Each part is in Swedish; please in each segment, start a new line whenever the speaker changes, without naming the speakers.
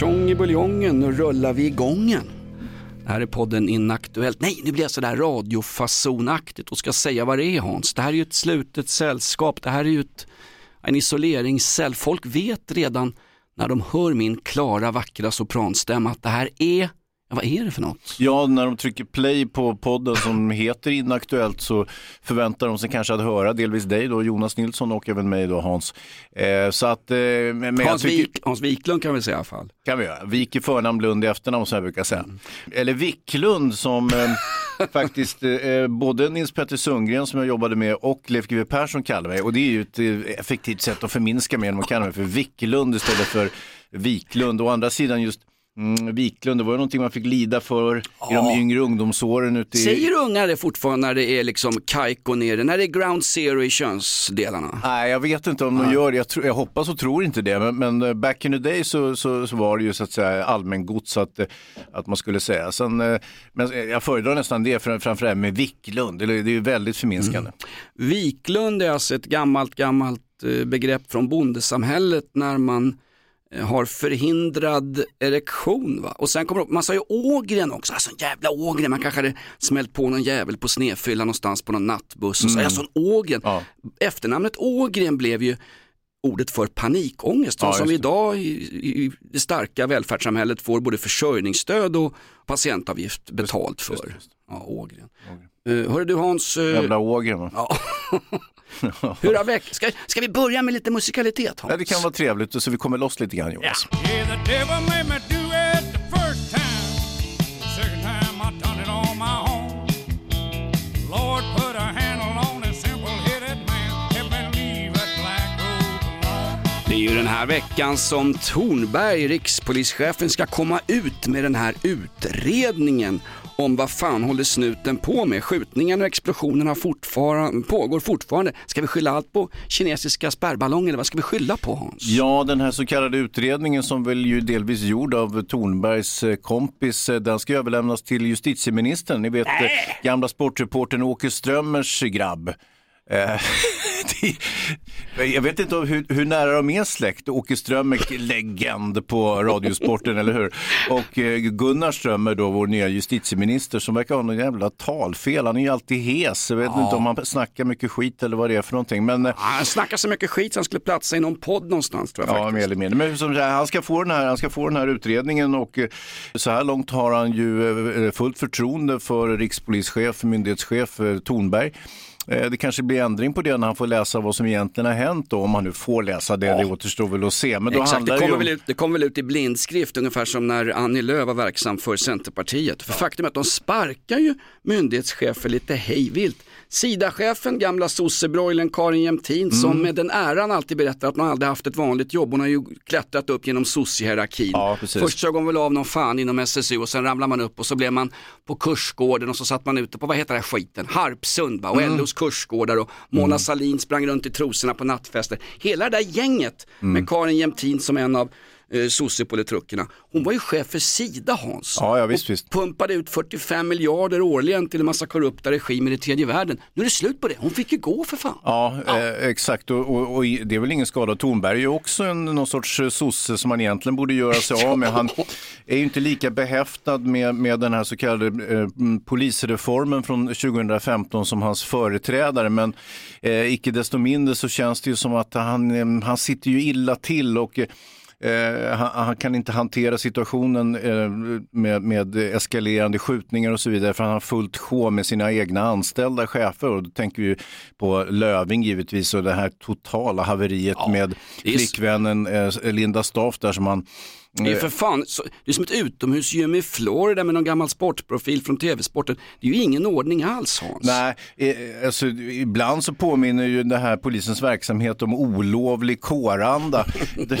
Tjong i buljongen, nu rullar vi igången. Det här är podden Inaktuellt. Nej, nu blir jag sådär radiofasonaktigt och ska säga vad det är Hans. Det här är ju ett slutet sällskap, det här är ju ett, en isoleringscell. Folk vet redan när de hör min klara, vackra sopranstämma att det här är vad är det för något?
Ja, när de trycker play på podden som heter Inaktuellt så förväntar de sig kanske att höra delvis dig då, Jonas Nilsson och även mig då, Hans. Eh, så att, eh,
Hans,
tycker,
Wik, Hans Wiklund kan vi säga i alla fall.
kan vi göra. Vik i förnamn, Lund i efternamn som jag brukar säga. Eller Wiklund som eh, faktiskt eh, både Nils Petter Sundgren som jag jobbade med och Leif GW Persson kallar mig. Och det är ju ett eh, effektivt sätt att förminska mig genom att kalla mig för Wiklund istället för Wiklund. Å andra sidan just Mm, Wiklund, det var ju någonting man fick lida för i de yngre ungdomsåren. Ute i...
Säger unga det fortfarande när det är liksom kajko nere, när det är ground zero i könsdelarna?
Nej, jag vet inte om de gör det. Jag, tror- jag hoppas och tror inte det. Men, men eh, back in the day så, så, så var det ju så att säga allmängods att, eh, att man skulle säga. Sen, eh, men jag föredrar nästan det fram- framför det här med Wiklund. Det är ju väldigt förminskande.
Viklund är alltså ett gammalt, gammalt begrepp från bondesamhället när man har förhindrad erektion. Va? Och sen kommer det, man sa ju ågren också, alltså en jävla ågren, man kanske hade smält på någon jävel på snedfylla någonstans på någon nattbuss och så, alltså en ågren.
Ja.
Efternamnet ågren blev ju ordet för panikångest,
Ja,
som vi
just
idag i, i det starka välfärdssamhället får både försörjningsstöd och patientavgift betalt för.
just just
Ja, ågren. Uh, hörru du Hans, eh,
Jävla ågren. va?
Ja. Hur har veck... ska, ska vi börja med lite musikalitet Hans?
Ja, det kan vara trevligt så vi kommer loss lite grann Jonas.
Det är ju den här veckan som Tornberg, rikspolischefen, ska komma ut med den här utredningen om vad fan håller snuten på med. Skjutningen och explosionerna fortfarande, pågår fortfarande. Ska vi skylla allt på kinesiska spärrballonger eller vad ska vi skylla på Hans?
Ja, den här så kallade utredningen som väl ju delvis gjord av Tornbergs eh, kompis, eh, den ska överlämnas till justitieministern. Ni vet eh, gamla sportreportern Åke Strömmers grabb. Jag vet inte hur, hur nära de är släkt. Åke Strömmer, legend på Radiosporten, eller hur? Och eh, Gunnar Strömmer, då, vår nya justitieminister, som verkar ha någon jävla talfel. Han är ju alltid hes. Jag vet inte om han snackar mycket skit eller vad det är för någonting. Men, eh,
Han snackar så mycket skit så han skulle platsa i någon podd någonstans tror jag
Ja, mer eller mindre. Men som han, ska få den här, han ska få den här utredningen och eh, så här långt har han ju fullt förtroende för rikspolischef, myndighetschef Tornberg. Eh, Det kanske blir ändring på det när han får läsa vad som egentligen har hänt då, om han nu får läsa det, det återstår väl att se. Men då
Exakt,
handlar
det
det
kommer,
om...
väl ut, det kommer väl ut i blindskrift ungefär som när Annie Lööf var verksam för Centerpartiet. För faktum är att de sparkar ju myndighetschefer lite hejvilt. Sida-chefen, gamla sossebroilern Karin Jämtin
Mm.
som med den äran alltid berättar att man aldrig haft ett vanligt jobb. Hon har ju klättrat upp genom sossehierarkin.
Ja, precis.
Först sög hon väl av någon fan inom SSU och sen ramlar man upp och så blev man på kursgården och så satt man ute på, vad heter det här skiten, Harpsund va? och
Mm.
LOs kursgårdar och Mona Sahlin sprang runt i trosorna på nattfester. Hela det där gänget
Mm.
med Karin Jämtin som en av eh, sossepolitrukerna. Hon var ju chef för Sida Hans.
Ja, ja, visst,
och
visst.
pumpade ut 45 miljarder årligen till en massa korrupta regimer i tredje världen. Nu är det slut på det, hon fick ju gå för fan.
Ja, Eh, exakt. Och, och, och det är väl ingen skada. Tornberg är ju också en, någon sorts eh, sosse som man egentligen borde göra sig av med. Han är ju inte lika behäftad med, med den här så kallade eh, mm, polisreformen från 2015 som hans företrädare. Men eh, icke desto mindre så känns det ju som att han, eh, han sitter ju illa till och eh, han, han kan inte hantera situationen eh, med, med eskalerande skjutningar och så vidare för han har fullt sjå med sina egna anställda chefer. Och då tänker vi på Löving givetvis och det här totala haveriet med
är s-
flickvännen eh, Linda Staff där som han
Det är för fan, så, det är som ett utomhusgym i Florida med någon gammal sportprofil från tv-sporten. Det är ju ingen ordning alls Hans.
Nej, eh, alltså, ibland så påminner ju det här polisens verksamhet om olovlig kåranda. den,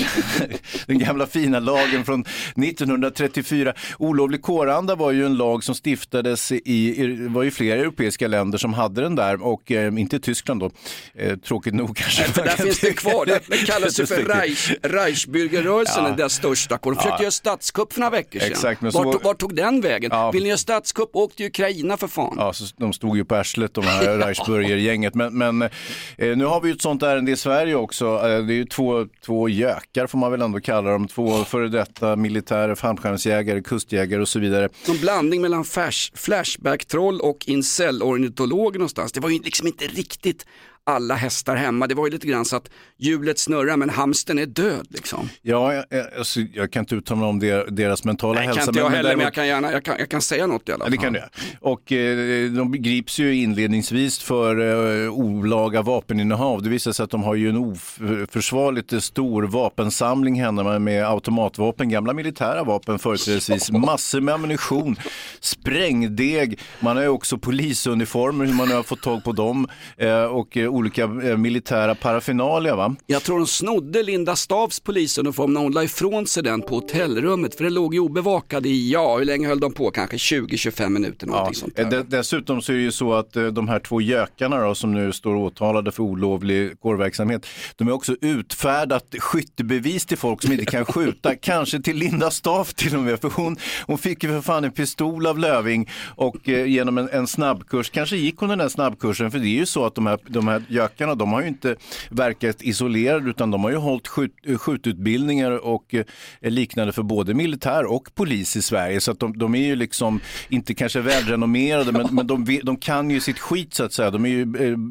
den gamla fina lagen från 1934. Olovlig kåranda var ju en lag som stiftades i, det var ju flera europeiska länder som hade den där och eh, inte Tyskland då. Eh, tråkigt nog kanske.
För där finns det kvar, det, kallas ju för Reich, Reichsbürgerrörelsen, den där största kåren. De försökte göra statskupp för några veckor sedan.
Exakt, men så-
Vart, vart tog den vägen?
Ja.
Vill ni göra statskupp, åk till Ukraina för fan.
Ja, så de stod ju på arslet de här Reichsburger-gänget. Men, men eh, nu har vi ju ett sånt ärende i Sverige också. Eh, det är ju två, två gökar får man väl ändå kalla dem. Två före detta militärer, fallskärmsjägare, kustjägare och så vidare.
Någon blandning mellan flash, Flashback-troll och incel-ornitolog någonstans. Det var ju liksom inte riktigt alla hästar hemma. Det var ju lite grann så att hjulet snurrar men hamsten är död liksom.
Ja, jag, jag- alltså, jag kan inte uttala mig om der, deras mentala
Nej,
hälsa.
kan inte jag heller men jag kan gärna, jag kan, jag kan säga något i alla fall.
det kan du. Och eh, de grips ju inledningsvis för eh, olaga vapeninnehav. Det visar sig att de har ju en oförsvarligt stor vapensamling hemma med, automatvapen, gamla militära vapen företrädesvis, massor med ammunition, sprängdeg, man har ju också polisuniformer, hur man har fått tag på dem eh, och eh, olika eh, militära parafinalia. Va?
Jag tror de snodde Linda Stavs polisuniform när hon la ifrån sig den på hotellrummet för den låg ju obevakad i, ja hur länge höll de på? Kanske 20-25 minuter någonting sånt där.
Eh, de- Dessutom så är det ju så att eh, de här två gökarna då, som nu står åtalade för olovlig kårverksamhet, de har också utfärdat skyttebevis till folk som inte kan skjuta, kanske till Linda Staff till och med, för hon, hon fick ju för fan en pistol av Löving och eh, genom en, en snabbkurs, kanske gick hon den där snabbkursen, för det är ju så att de här, de här gökarna, de har ju inte verkat isolerade utan de har ju hållit skjut, eh, skjututbildningar och eh, liknande för både militär och polis i Sverige, så att de, de är ju liksom inte kanske välrenommerade, men, men de, de kan ju sitt skit så att säga. De är ju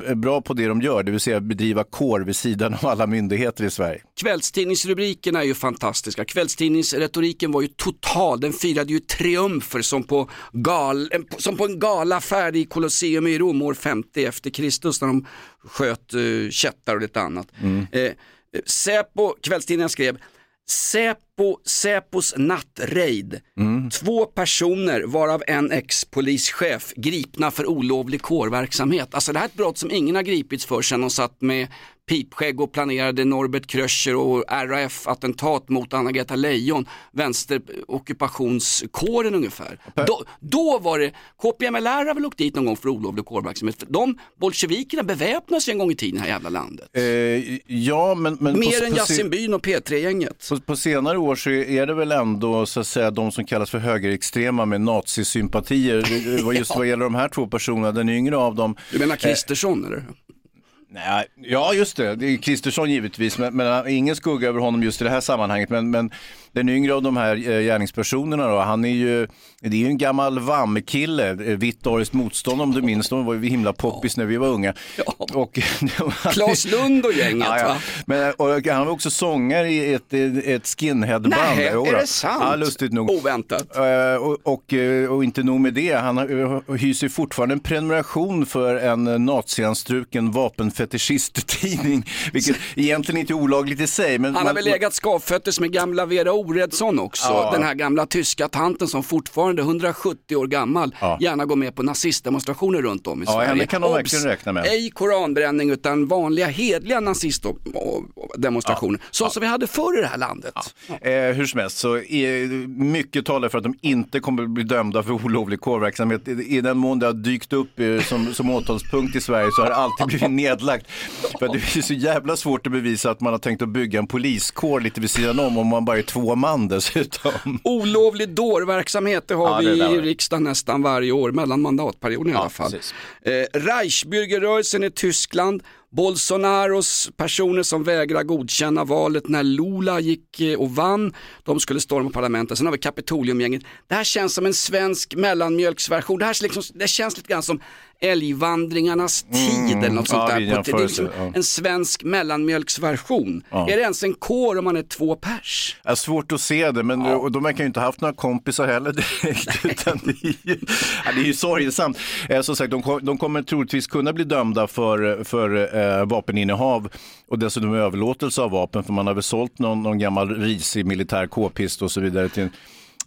eh, bra på det de gör, det vill säga bedriva kår vid sidan av alla myndigheter i Sverige.
Kvällstidningsrubrikerna är ju fantastiska. Kvällstidningsretoriken var ju total. Den firade ju triumfer som på, gal, som på en galafärd i Colosseum i Rom år 50 efter Kristus när de sköt uh, kättar och lite annat. Eh, eh, Säpo, kvällstidningen skrev Säpo, Säpos nattraid. Två personer varav en ex-polischef gripna för olovlig kårverksamhet. Alltså det här är ett brott som ingen har gripits för sedan de satt med pipskägg och planerade Norbert Kröcher och RAF-attentat mot Anna-Greta Leijon, vänsterockupationsკåren ungefär. Då, då var det, KPMLR har väl åkt dit någon gång för olovlig kårverksamhet. De bolsjevikerna beväpnade sig en gång i tiden i det här jävla landet.
Eh, ja, men... men
Mer
på,
än
på,
Yasin Byn och P3-gänget.
på, på senare år så är det väl ändå så att säga de som kallas för högerextrema med nazisympatier. Var Just vad gäller de här två personerna, den yngre av dem
Du menar Kristersson eller?
Nej, ja, just det. Det är Kristersson givetvis, men, men äh, ingen skugga över honom just i det här sammanhanget. Men, men den yngre av de här eh, gärningspersonerna då, han är ju, det är ju en gammal VAM-kille, eh, vitt ariskt motstånd om du minns, de var ju himla poppis när vi var unga. Och,
Claes Lund och gänget
Ja, ja.
va?
Men, och han var också sångare i ett, ett skinheadband.
Nej, är det sant?
Ja, lustigt nog.
Oväntat.
Eh, och, och, eh, och inte nog med det, han hyser fortfarande en prenumeration för en eh, nazianstruken vapenfetischisttidning, vilket egentligen inte är olagligt i sig. Men
Han har
man-
väl legat skavfötters med gamla Vera Oredsson också.
Ja.
Den här gamla tyska tanten som fortfarande 170 år gammal
Ja.
gärna går med på nazistdemonstrationer runt om i
Ja,
Sverige.
henne kan de verkligen räkna med.
Ej koranbränning utan vanliga hedliga nazistdemonstrationer. Så som vi hade förr i det här landet.
Eh, hur som helst, så är, mycket talar för att de inte kommer bli dömda för olovlig kårverksamhet. I, den mån det har dykt upp eh, som, som åtalspunkt i Sverige så har det alltid blivit nedlagt. För det är så jävla svårt att bevisa att man har tänkt att bygga en poliskår lite vid sidan om, om man bara är två man dessutom.
Olovlig dårverksamhet, det har
Ja, det
vi
var
i
det.
riksdagen nästan varje år, mellan mandatperioderna i alla fall.
precis.
Eh, Reichsbürgerrörelsen i Tyskland, Bolsonaros personer som vägrar godkänna valet när Lula gick eh, och vann, de skulle storma parlamentet. Sen har vi Kapitoliumgänget. Det här känns som en svensk mellanmjölksversion. Det, här är liksom, det känns lite grann som älgvandringarnas tid eller något sånt
Mm. ja,
där. På Det är liksom
ja.
en svensk mellanmjölksversion.
Ja.
Är det ens en kår om man är två pers?
Ja, svårt att se det, men och de verkar ju inte haft några kompisar heller direkt. Utan det, är ju, det är ju sorgesamt. Eh, som sagt, de, kom- de kommer troligtvis kunna bli dömda för, för eh, vapeninnehav och dessutom överlåtelse av vapen för man har väl sålt någon, någon gammal risig militär k-pist och så vidare till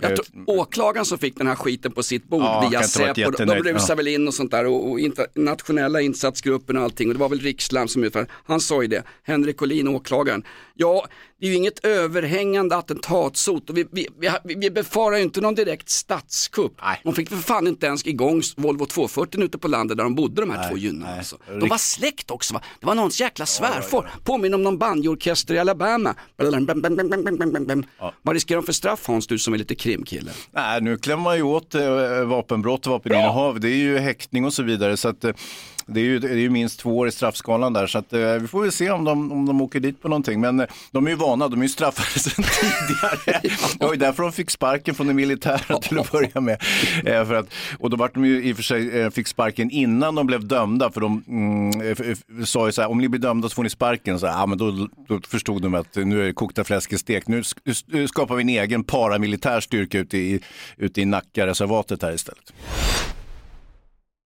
Jag
eh,
tror, åklagaren som fick den här skiten på sitt bord
Ja,
via Säpo, de rusade väl in och sånt där och, och internationella insatsgruppen och allting. Och det var väl Rikslarm som utförde. Han sa ju det, Henrik Olin, åklagaren. Ja, det är ju inget överhängande attentatshot och vi, vi, vi, vi befarar ju inte någon direkt statskupp.
Nej.
De fick för fan inte ens igång Volvo 240 ute på landet där de bodde de här två gynnarna. Alltså. De var släkt också va? Det var någons jäkla svärfar, påminner om någon banjoorkester i Alabama. Bam, bam, bam, bam, bam, bam, bam, bam. Vad riskerar de för straff Hans, du som är lite krimkille?
Nej, nu klämmer man ju åt eh, vapenbrott och vapeninnehav. Det är ju häktning och så vidare. Så att, eh, det, är ju, det är ju minst två år i straffskalan där. Så att, eh, vi får väl se om de, om de åker dit på någonting. Men eh, de är ju vana, de är ju straffade sedan tidigare. Det var ju därför de fick sparken från det militära till att börja med. Eh, för att, och då vart de ju i och för sig, eh, fick sparken innan de blev dömda. För de mm, eh, sa ju så här, om ni blir dömda så får ni sparken. Så här, ah, men då, då förstod de att nu är det kokta fläsket stekt. Nu, sk- nu skapar vi en egen paramilitär styrka ute i, ute i Nackareservatet här istället.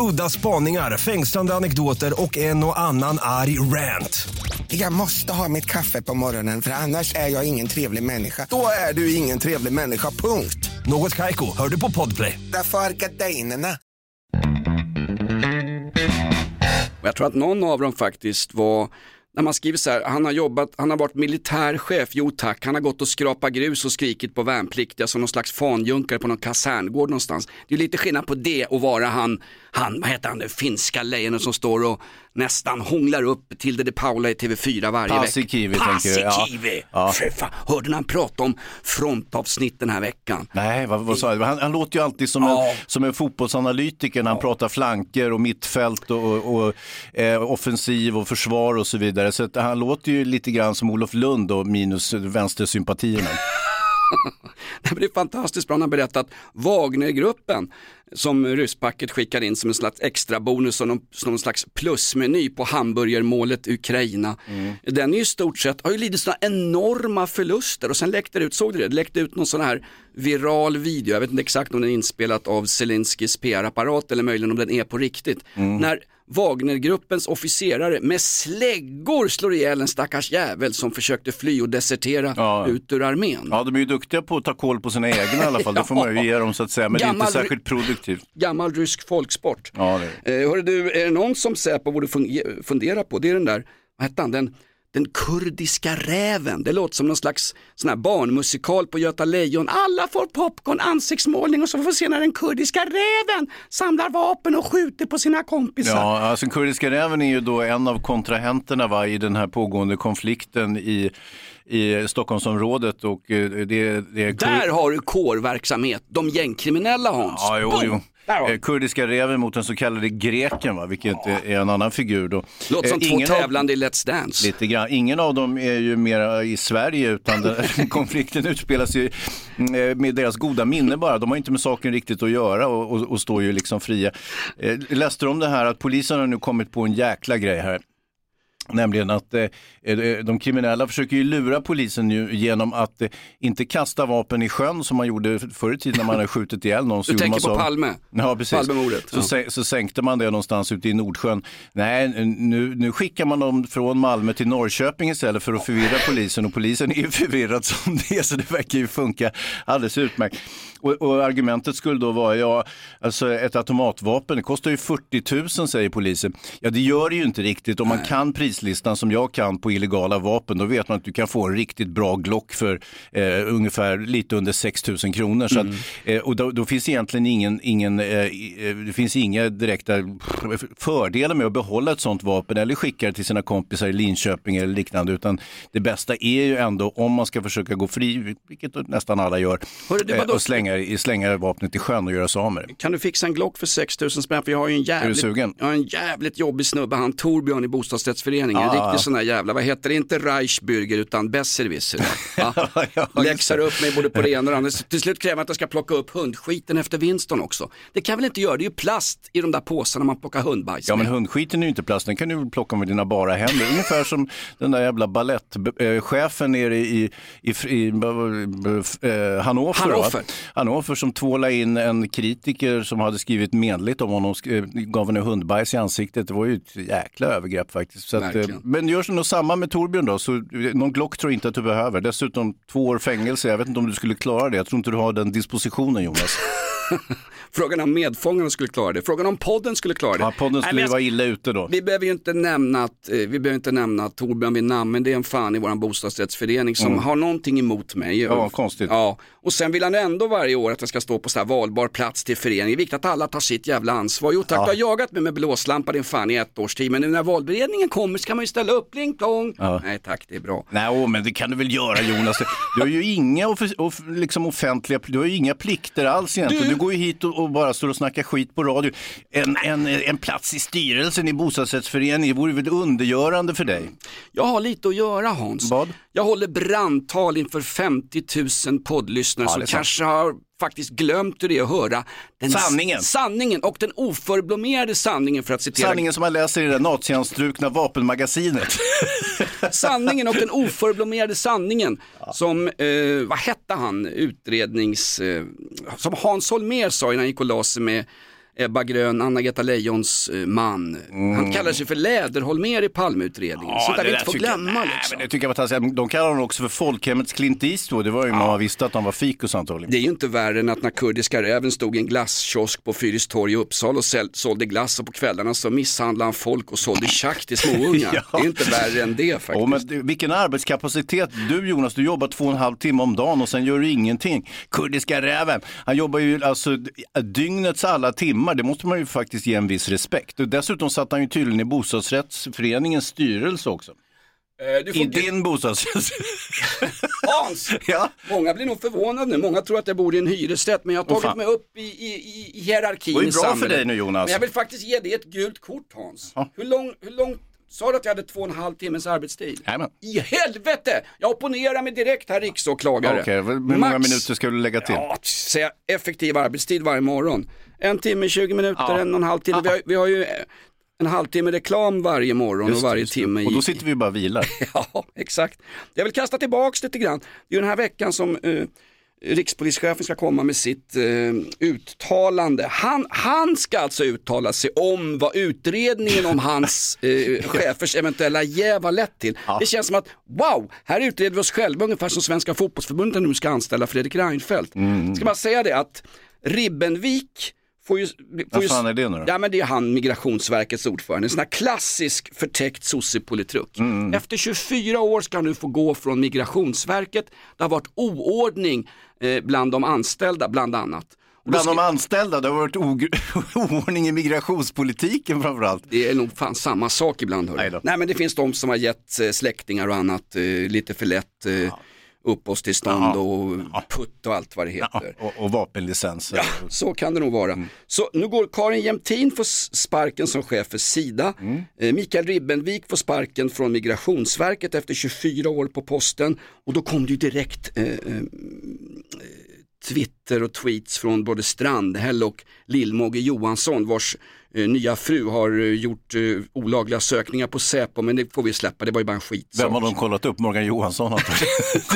Udda spaningar, fängslande anekdoter och en och annan arg rant.
Jag måste ha mitt kaffe på morgonen för annars är jag ingen trevlig människa. Då är du ingen trevlig människa, punkt.
Något Kaiko, hör du på Podplay.
Därför är gardinerna.
Och jag tror att någon av dem faktiskt var, när man skriver så här, han har jobbat, han har varit militärchef, jo tack, han har gått och skrapat grus och skrikit på värnpliktiga som någon slags fanjunkare på någon kaserngård någonstans. Det är lite skillnad på det och vara han, han, vad heter han, det finska lejonet som står och nästan hånglar upp till de Paula i TV4 varje vecka.
Paasikivi, tänker du? Ja.
Paasikivi!
Ja.
Fan, Hörde ni han prata om frontavsnitt den här veckan?
Nej, vad, vad sa jag? Han, han låter ju alltid som,
Ja.
en, som en fotbollsanalytiker när han pratar flanker och mittfält och, och, och eh, offensiv och försvar och så vidare. Så han låter ju lite grann som Olof Lund och minus vänstersympatierna.
Det är fantastiskt bra, han har berättat Wagnergruppen som rysspacket skickar in som en slags extra bonus som någon, någon slags plusmeny på hamburgermålet Ukraina. Den är ju i stort sett, har ju lidit sådana enorma förluster och sen läckte det ut, såg du det? Det läckte ut någon sån här viral video, jag vet inte exakt om den är inspelat av Zelenskis PR-apparat eller möjligen om den är på riktigt. När Wagnergruppens officerare med släggor slår ihjäl en stackars jävel som försökte fly och desertera ut ur armén.
Ja, de är ju duktiga på att ta koll på sina egna i alla fall. Det får man ju ge dem så att säga. Men det är
Gammal-
inte särskilt produktivt.
Gammal rysk folksport.
Ja, det är.
Eh, hörru du, är det någon som Säpo borde fun- fundera på? Det är den där, vad hette han, den, den kurdiska räven. Det låter som någon slags sån här barnmusikal på Göta Lejon. Alla får popcorn, ansiktsmålning och så får vi se när den kurdiska räven samlar vapen och skjuter på sina kompisar.
Ja, alltså kurdiska räven är ju då en av kontrahenterna va, i den här pågående konflikten i, i Stockholmsområdet. Och eh, det, det är
Där har du kårverksamhet, de gängkriminella Hans.
Ja, jo, jo. Eh, Kurdiska räven mot den så kallade greken, va, vilket är en annan figur. Då.
Låter som
Eh,
två
ingen av-
tävlande i Let's Dance.
Lite grann. Ingen av dem är ju mera i Sverige utan den, konflikten utspelas ju eh, med deras goda minne bara. De har inte med saken riktigt att göra och, och, och står ju liksom fria. Eh, läste du om det här att polisen har nu kommit på en jäkla grej här? Nämligen att eh, de kriminella försöker ju lura polisen ju genom att eh, inte kasta vapen i sjön som man gjorde förr i tiden när man hade skjutit ihjäl någon. Så
Du tänker på
så-
Palme?
Ja, precis.
Palmemordet,
Så,
ja.
så sänkte man det någonstans ute i Nordsjön. Nej, nu, nu skickar man dem från Malmö till Norrköping istället för att förvirra polisen och polisen är ju förvirrad som det är så det verkar ju funka alldeles utmärkt. Och, och argumentet skulle då vara, ja, alltså ett automatvapen, det kostar ju 40 000 säger polisen. Ja, det gör det ju inte riktigt. Om man kan prislistan som jag kan på illegala vapen, då vet man att du kan få en riktigt bra Glock för eh, ungefär lite under 6 000 kronor. Så att, eh, och då, då finns egentligen ingen, ingen, eh, eh, det finns inga direkta fördelar med att behålla ett sånt vapen eller skicka det till sina kompisar i Linköping eller liknande, utan det bästa är ju ändå om man ska försöka gå fri, vilket nästan alla gör,
Hörru,
eh, och slänga, slänga vapnet i sjön och göra sig av med det.
Kan du fixa en Glock för 6000 spänn? För jag har ju en jävligt, jag har en jävligt jobbig snubbe, han Torbjörn i bostadsrättsföreningen. En
Ah.
riktig sån där jävla, vad heter inte Reichsbürger utan Besserwisser. Ja. Läxar upp mig både på det ena och det andra. Till slut kräver han att jag ska plocka upp hundskiten efter Winston också. Det kan jag väl inte göra, det är ju plast i de där påsarna man plockar hundbajs
Ja men
med.
hundskiten är ju inte plast, den kan du väl plocka med dina bara händer. Ungefär som den där jävla balettchefen nere i, i, i, eh, Hannover.
Hannover.
Hannover som tvålade in en kritiker som hade skrivit menligt om honom, sk- gav henne hundbajs i ansiktet. Det var ju ett jäkla övergrepp faktiskt. Att, eh, men gör nog samma med Torbjörn då, så någon Glock tror jag inte att du behöver. Dessutom två år fängelse, jag vet inte om du skulle klara det. Jag tror inte du har den dispositionen Jonas.
Frågan om medfångarna skulle klara det, frågan om podden skulle klara det.
Ja, podden
Nej,
skulle ju
jag-
vara illa ute då.
Vi behöver ju inte nämna att, eh, vi behöver inte nämna att Torbjörn vid namn, men det är en fan i vår bostadsrättsförening som
Mm.
har någonting emot mig.
Ja, konstigt.
Ja, och sen vill han ändå varje år att jag ska stå på så här valbar plats till föreningen. Det är viktigt att alla tar sitt jävla ansvar. Jo tack,
Ja.
du har jagat mig med blåslampa din fan i ett års tid, men nu när valberedningen kommer så kan man ju ställa upp, pling plong.
Ja.
Nej tack, det är bra.
Nej, åh, men det kan du väl göra Jonas. Du har ju inga off- off- liksom offentliga, du har ju inga plikter alls egentligen.
Du-
Du, går ju hit och, och bara står och snackar skit på radio. En, en, en plats i styrelsen i bostadsrättsföreningen vore väl undergörande för dig?
Jag har lite att göra Hans.
Vad?
Jag håller brandtal inför 50 000 poddlyssnare
Ja,
som kanske har faktiskt glömt hur det är att höra den
Sanningen.
sanningen och den oförblommerade sanningen för att citera
Sanningen som man läser i det nazianstrukna vapenmagasinet.
sanningen och den oförblommerade sanningen som, eh, vad hette han, utrednings, eh, som Hans Holmér sa innan han gick och la sig med Ebba Grön, Anna-Greta Lejons eh, man. Han kallade sig för Läderholmér i Palmeutredningen. Sånt där vi inte får
jag-
glömma
nej,
liksom.
men det tycker jag var taskigt. De kallar honom också för folkhemmets Clint Eastwood. Det var ju när man visste att han var fikus antagligen.
Det är ju inte värre än att när kurdiska räven stod i en glasskiosk på Fyristorg i Uppsala och sålde glass och på kvällarna så misshandlade han folk och sålde tjack till småungar.
Ja.
Det är inte värre än det faktiskt.
Åh, men vilken arbetskapacitet. Du Jonas, du jobbar två och en halv timme om dagen och sen gör du ingenting. Kurdiska räven, han jobbar ju alltså dygnets alla timmar. Det måste man ju faktiskt ge en viss respekt. Och dessutom satt han ju tydligen i bostadsrättsföreningens styrelse också.
Eh,
I din bostadsrätt.
Hans!
ja.
Många blir nog förvånade nu, många tror att jag bor i en hyresrätt men jag har tagit
fan.
mig upp i, i, i, hierarkin
Det
i
bra för
samhället.
dig nu, Jonas.
Men jag vill faktiskt ge dig ett gult kort Hans.
Ja.
Hur lång, hur långt, sa du att jag hade två och en halv timmes arbetstid?
Jajamän.
I helvete! Jag opponerar mig direkt här riksåklagare.
Okej, hur många
Max-
minuter ska du lägga till?
Ja, säga effektiv arbetstid varje morgon. En timme, 20 minuter,
Ja.
en och en halv timme. Vi har, vi har ju en halvtimme reklam varje morgon
Just
och varje timme.
Och då sitter vi bara och vilar.
Ja, exakt. Jag vill kasta tillbaks lite grann. Det är den här veckan som eh, rikspolischefen ska komma med sitt eh, uttalande. Han, han ska alltså uttala sig om vad utredningen om hans eh, chefers eventuella jäv har lett till. Det känns som att wow, här utreder vi oss själva ungefär som Svenska fotbollsförbundet nu ska anställa Fredrik Reinfeldt. Ska man säga det att Ribbenvik får ju... Får
Vad
ju
fan är det nu då?
Ja men det är han, Migrationsverkets ordförande, en sån här klassisk förtäckt sossepolitruk.
Mm.
Efter 24 år ska han nu få gå från Migrationsverket, det har varit oordning eh, bland de anställda bland annat.
Bland de anställda, det har varit oordning i migrationspolitiken framförallt.
Det är nog fan samma sak ibland. Hörru. Nej men det finns de som har gett eh, släktingar och annat eh, lite för lätt eh, uppehållstillstånd och putt och allt vad det heter.
Och, och vapenlicenser.
Ja, så kan det nog vara. Så nu går Karin Jämtin får sparken som chef för Sida. Eh, Mikael Ribbenvik får sparken från Migrationsverket efter 24 år på posten. Och då kom det ju direkt eh, eh, Twitter och tweets från både Strandhäll och Lill-Mogge Johansson vars eh, nya fru har eh, gjort eh, olagliga sökningar på Säpo men det får vi släppa, det var ju bara en skit.
Vem har de kollat upp? Morgan Johansson.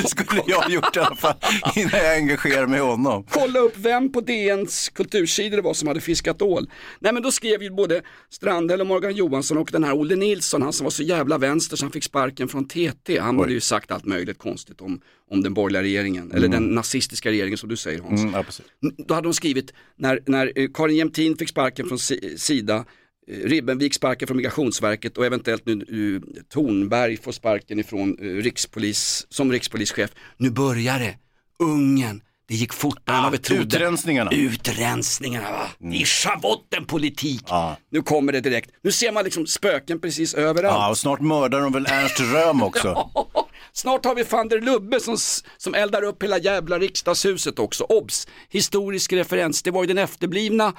Det skulle jag ha gjort i alla fall innan jag engagerar mig i honom.
kolla upp vem på DNs kultursidor det var som hade fiskat ål. Nej men då skrev ju både Strandhäll och Morgan Johansson och den här Olle Nilsson, han som var så jävla vänster så han fick sparken från TT. Han hade ju sagt allt möjligt konstigt om, om den borgerliga regeringen, eller den nazistiska regeringen som du säger Hans.
Mm, ja, precis.
Då hade de skrivit, när, när eh, Karin Jämtin fick sparken från Si- Sida, eh, Ribbenvik sparken från Migrationsverket och eventuellt nu Tornberg får sparken ifrån eh, rikspolis, som rikspolischef. Nu börjar det, Ungern, det gick fortare än vad vi trodde.
utrensningarna.
Utrensningarna va, det är schabottenpolitik.
Ja.
Nu kommer det direkt, nu ser man liksom spöken precis överallt.
Ja, och snart mördar de väl Ernst Röhm också.
Snart har vi van der Lubbe som, som eldar upp hela jävla riksdagshuset också. Obs! Historisk referens, det var ju den efterblivna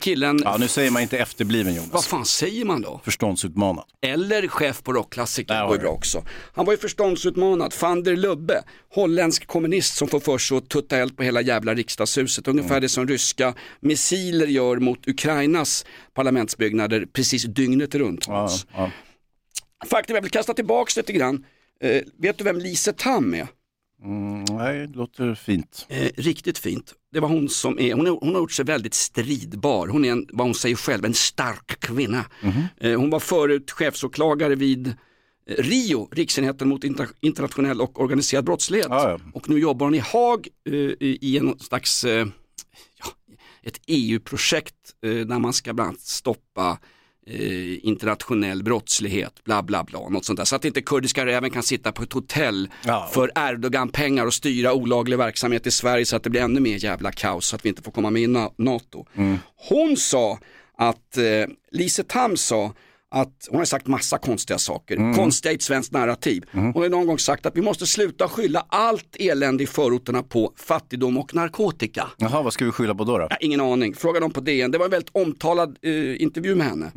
killen.
Ja, nu säger man inte efterbliven Jonas.
Vad fan säger man då?
Förståndsutmanad.
Eller chef på rockklassiker, det var ju bra också. Han var ju förståndsutmanad, van der Lubbe, holländsk kommunist som får för sig att tutta eld på hela jävla riksdagshuset. Ungefär
Mm.
det som ryska missiler gör mot Ukrainas parlamentsbyggnader precis dygnet runt.
Ja, ja.
Faktum, jag vill kasta tillbaks lite grann. Eh, vet du vem Lise Tam är?
Mm, nej, det låter fint.
Eh, riktigt fint. Det var hon som är, hon, är, hon har gjort sig väldigt stridbar. Hon är en, vad hon säger själv, en stark kvinna. Eh, hon var förut chefsåklagare vid eh, RIO, Riksenheten mot inter, internationell och organiserad brottslighet.
Ja, ja.
Och nu jobbar hon i Haag eh, i i en slags, eh, ja, ett EU-projekt eh, där man ska bland annat stoppa eh, internationell brottslighet, bla bla bla, något sånt där. Så att inte kurdiska räven kan sitta på ett hotell
Ja.
för Erdogan-pengar och styra olaglig verksamhet i Sverige så att det blir ännu mer jävla kaos så att vi inte får komma med i Na- NATO. Hon sa att, eh, Lise Tam sa att, hon har sagt massa konstiga saker, konstiga i ett svenskt narrativ. Hon har någon gång sagt att vi måste sluta skylla allt elände i förorterna på fattigdom och narkotika.
Jaha, vad ska vi skylla på då? då?
Ja, ingen aning, fråga dem på DN. Det var en väldigt omtalad eh, intervju med henne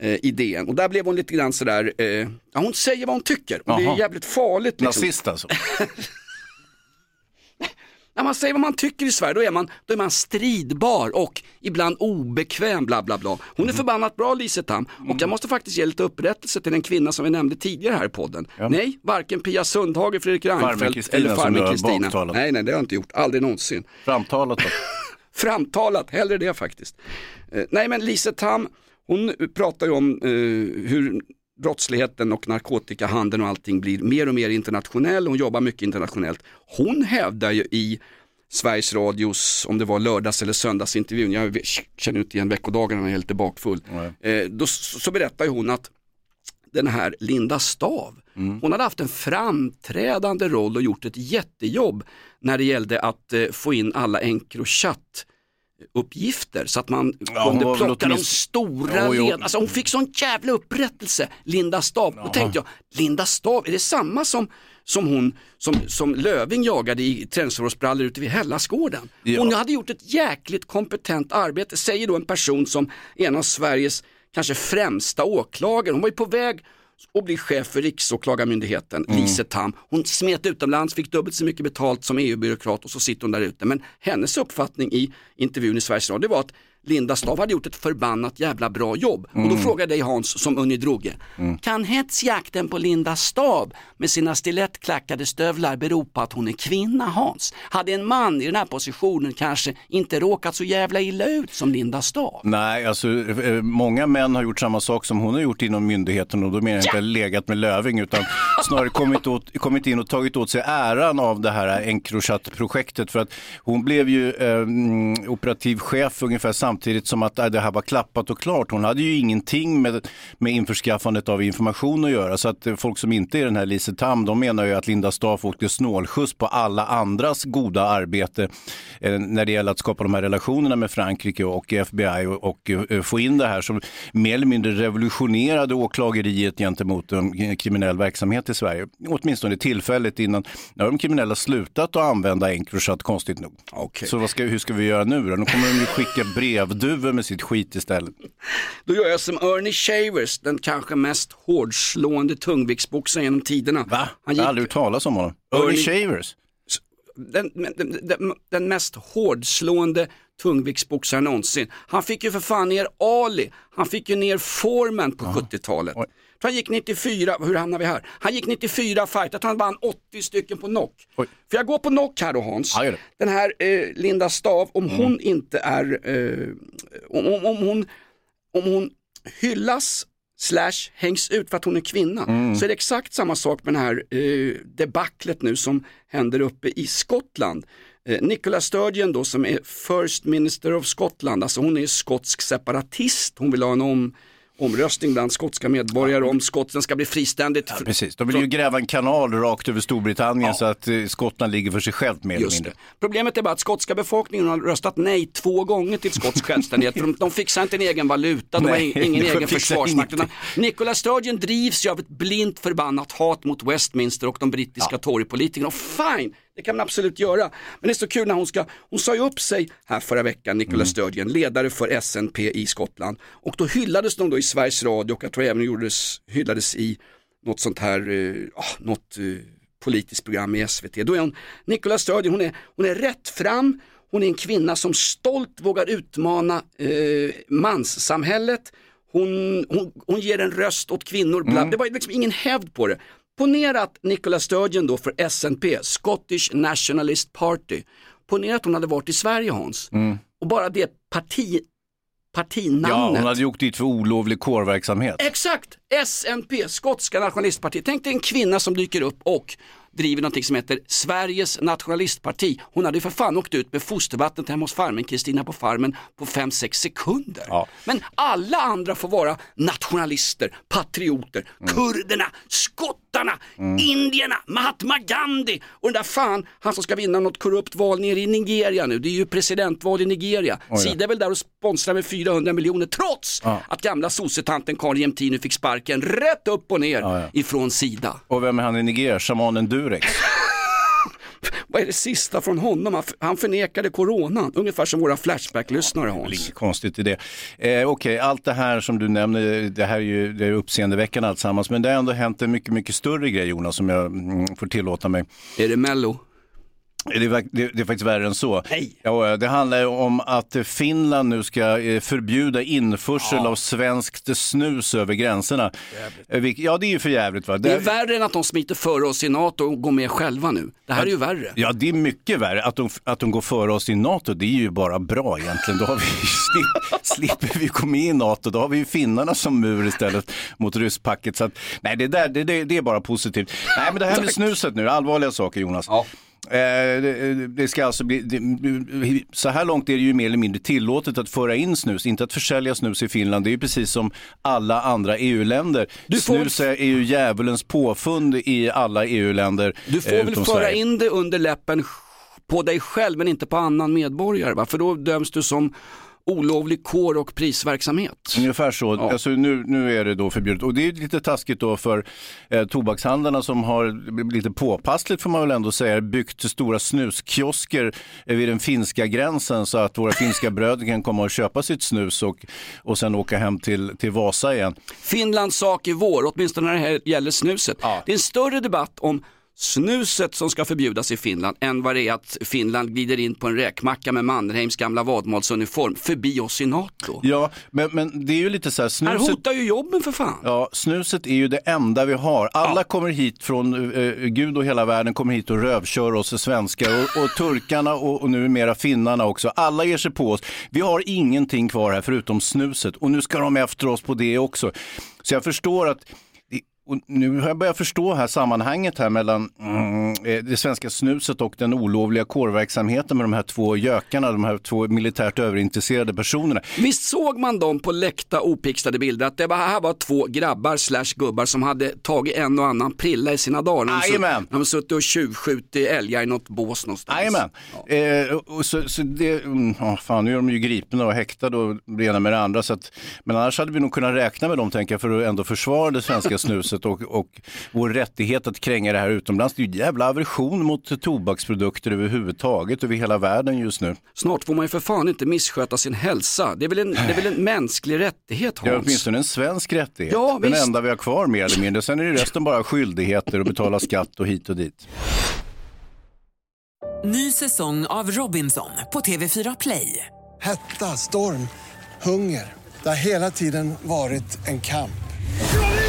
eh, i DN. Och där blev hon lite grann sådär, eh, ja, hon säger vad hon tycker. Och det är jävligt farligt. Liksom.
Nazist alltså?
När man säger vad man tycker i Sverige, då är man, då är man stridbar och ibland obekväm, bla bla bla. Hon är förbannat bra Lise Tam och jag måste faktiskt ge lite upprättelse till en kvinna som vi nämnde tidigare här i podden. Nej, varken Pia Sundhage, Fredrik Reinfeldt eller farmen Kristina. Nej, nej, det har jag inte gjort, aldrig någonsin.
Framtalat då?
Framtalat, hellre det faktiskt. Eh, nej men Lise Tam, hon pratar ju om eh, hur brottsligheten och narkotikahandeln och allting blir mer och mer internationell. Hon jobbar mycket internationellt. Hon hävdar ju i Sveriges Radios, om det var lördags eller söndagsintervjun, jag känner inte igen veckodagarna, jag är helt bakfull. Eh, då, så berättar ju hon att den här Linda Stav, hon hade haft en framträdande roll och gjort ett jättejobb när det gällde att eh, få in alla Encrochat uppgifter så att man
Ja,
kunde plocka de stora
Jo, jo.
led. Alltså hon fick sån jävla upprättelse, Linda Stav. Då tänkte jag, Linda Stav, är det samma som, som hon som, som Löving jagade i träningsovårsbrallor ute vid Hällaskården?
Ja.
Hon hade gjort ett jäkligt kompetent arbete, säger då en person som är en av Sveriges kanske främsta åklagare. Hon var ju på väg att bli chef för Riksåklagarmyndigheten,
Mm.
Lise Tam. Hon smet utomlands, fick dubbelt så mycket betalt som EU-byråkrat och så sitter hon där ute. Men hennes uppfattning i intervjun i Sveriges Radio var att Linda Staaf hade gjort ett förbannat jävla bra jobb. Och då
Mm.
frågar jag dig Hans som Unni Droge, kan hetsjakten på Linda Staaf med sina stilettklackade stövlar bero på att hon är kvinna Hans? Hade en man i den här positionen kanske inte råkat så jävla illa ut som Linda Staaf?
Nej, alltså eh, många män har gjort samma sak som hon har gjort inom myndigheten och då menar jag inte legat med Löving utan snarare kommit, åt, kommit in och tagit åt sig äran av det här Encrochat-projektet för att hon blev ju eh, mm, operativ chef ungefär samtidigt som att eh, det här var klappat och klart. Hon hade ju ingenting med, med införskaffandet av information att göra så att folk som inte är den här Lise Tam, de menar ju att Linda Staaf åkte snålskjuts på alla andras goda arbete eh, när det gäller att skapa de här relationerna med Frankrike och FBI och, och eh, få in det här som mer eller mindre revolutionerade åklageriet gentemot en kriminell verksamhet i Sverige. Åtminstone tillfälligt innan, nu har de kriminella slutat att använda Encrochat konstigt nog. Så vad ska, hur ska vi göra nu då? Nu kommer de ju skicka brevduvor med sitt skit istället.
Då gör jag som Ernie Shavers, den kanske mest hårdslående tungviktsboxaren genom tiderna. Va? Han
Jag har aldrig hört talas om honom. Ernie Shavers?
Den, den, den, den mest hårdslående tungviktsboxaren någonsin. Han fick ju för fan ner Ali, han fick ju ner Foreman på 70-talet. För han gick 94, hur hamnar vi här? Han gick 94 fight, jag tror han vann 80 stycken på knock. För jag går på knock här då Hans. Den här eh, Linda Stav, om hon inte är, eh, om, om, om, hon, om hon hyllas slash hängs ut för att hon är kvinna så är det exakt samma sak med det här eh, debaclet nu som händer uppe i Skottland. Eh, Nicola Sturgeon då som är First Minister of Scotland, alltså hon är skotsk separatist, hon vill ha en om, omröstning bland skotska medborgare om Skottland ska bli friständigt.
Ja, precis, de vill ju gräva en kanal rakt över Storbritannien så att eh, Skottland ligger för sig självt mer eller mindre.
Problemet är bara att skotska befolkningen har röstat nej två gånger till skotsk självständighet. för de, de fixar inte en egen valuta, de har
Nej,
ing- ingen egen försvarsmakt. Nicola Sturgeon drivs ju av ett blint förbannat hat mot Westminster och de brittiska Torypolitikerna. Och fine, det kan man absolut göra. Men det är så kul när hon ska, hon sa ju upp sig här förra veckan, Nicola
Mm.
Sturgeon, ledare för SNP i Skottland. Och då hyllades de då i Sveriges Radio och jag tror även gjordes, hyllades i något sånt här, eh, ah, något eh, politiskt program i SVT. Då är hon, Nicola Sturgeon, hon är, hon är rätt fram, hon är en kvinna som stolt vågar utmana eh, manssamhället. Hon, hon, hon ger en röst åt kvinnor, bla, det var liksom ingen hävd på det. Ponera att Nicola Sturgeon då för SNP, Scottish Nationalist Party, ponera att hon hade varit i Sverige Hans. Och bara det parti,
Ja,
partinamnet.
hon hade gjort dit för olovlig kårverksamhet.
Exakt! SNP, Skotska nationalistpartiet. Tänk dig en kvinna som dyker upp och driver någonting som heter Sveriges nationalistparti. Hon hade ju för fan åkt ut med fostervattnet hemma hos farmen Kristina på farmen på 5-6 sekunder. Men alla andra får vara nationalister, patrioter, kurderna, skottarna, indierna, Mahatma Gandhi och den där fan, han som ska vinna något korrupt val nere i Nigeria nu. Det är ju presidentval i Nigeria.
Oj.
Sida är väl där och sponsrar med 400 miljoner trots att gamla sossetanten Karin Jämtin nu fick sparken rätt upp och ner ifrån Sida.
Och vem är han i Nigeria? Shamanen Durex?
Vad är det sista från honom? Han förnekade coronan, ungefär som våra Flashback-lyssnare Hans.
Inget konstigt i det. Eh, Okej, allt det här som du nämner, det här är ju det är uppseendeväckande alltsammans, men det har ändå hänt en mycket, mycket större grej Jonas, som jag mm, får tillåta mig.
Är det Mello?
Det är, det, det är faktiskt värre än så. Ja, det handlar ju om att Finland nu ska eh, förbjuda införsel av svenskt snus över gränserna. Eh, vilk- Ja, det är ju för jävligt va?
Det är värre än att de smiter före oss i NATO och går med själva nu. Det här är ju värre.
Ja, det är mycket värre. Att de, att de går före oss i NATO, det är ju bara bra egentligen. Då har vi, slip, slipper vi gå med i NATO, då har vi ju finnarna som mur istället mot rysspacket. Så att, nej, det, där, det, det, det är bara positivt. Nej, men det här med snuset nu, allvarliga saker Jonas. Eh, det, det ska alltså bli, det, så här långt är det ju mer eller mindre tillåtet att föra in snus, inte att försälja snus i Finland. Det är ju precis som alla andra EU-länder.
Får-
Snus är ju djävulens påfund i alla EU-länder.
Du får
eh,
väl föra
Sverige.
in det under läppen på dig själv men inte på annan medborgare va? För då döms du som olovlig kår och prisverksamhet.
Ungefär så. Alltså, nu, nu är det då förbjudet. Och det är lite taskigt då för eh, tobakshandlarna som har lite påpassligt får man väl ändå säga byggt stora snuskiosker eh, vid den finska gränsen så att våra finska bröder kan komma och köpa sitt snus och, och sen åka hem till, till Vasa igen.
Finlands sak i vår, åtminstone när det här gäller snuset. Det är en större debatt om snuset som ska förbjudas i Finland än vad det är att Finland glider in på en räkmacka med Mannerheims gamla vadmalsuniform förbi oss i NATO.
Ja, men, men det är ju lite så här,
Här
snuset,
hotar ju jobben för fan.
ja, snuset är ju det enda vi har. Alla kommer hit från eh, Gud och hela världen kommer hit och rövkör oss svenskar och, och turkarna och, och numera finnarna också. Alla ger sig på oss. Vi har ingenting kvar här förutom snuset och nu ska de efter oss på det också. Så jag förstår att och nu har jag börjat förstå här sammanhanget här mellan mm, eh, det svenska snuset och den olovliga kårverksamheten med de här två gökarna, de här två militärt överintresserade personerna.
Visst såg man dem på läckta opixlade bilder att det här var två grabbar slash gubbar som hade tagit en och annan prilla i sina dagar. De,
Jajamän.
de suttit och tjuvskjutit älgar i något bås någonstans.
Jajamän. Eh, så, så det, ja, fan, nu är de ju gripna och häktade och det ena med det andra. Så att, men annars hade vi nog kunnat räkna med dem tänker jag för att ändå försvara det svenska snuset och, och vår rättighet att kränga det här utomlands. Det är ju en jävla aversion mot tobaksprodukter överhuvudtaget över hela världen just nu.
Snart får man ju för fan inte missköta sin hälsa. Det är väl en, det är väl en mänsklig rättighet
Det är
Hans?
åtminstone en svensk rättighet.
Ja,
Den
visst.
enda vi har kvar mer eller mindre. Sen är det resten bara skyldigheter att betala skatt och hit och dit.
Ny säsong av Robinson på TV4 Play.
Hetta, storm, hunger. Det har hela tiden varit en kamp.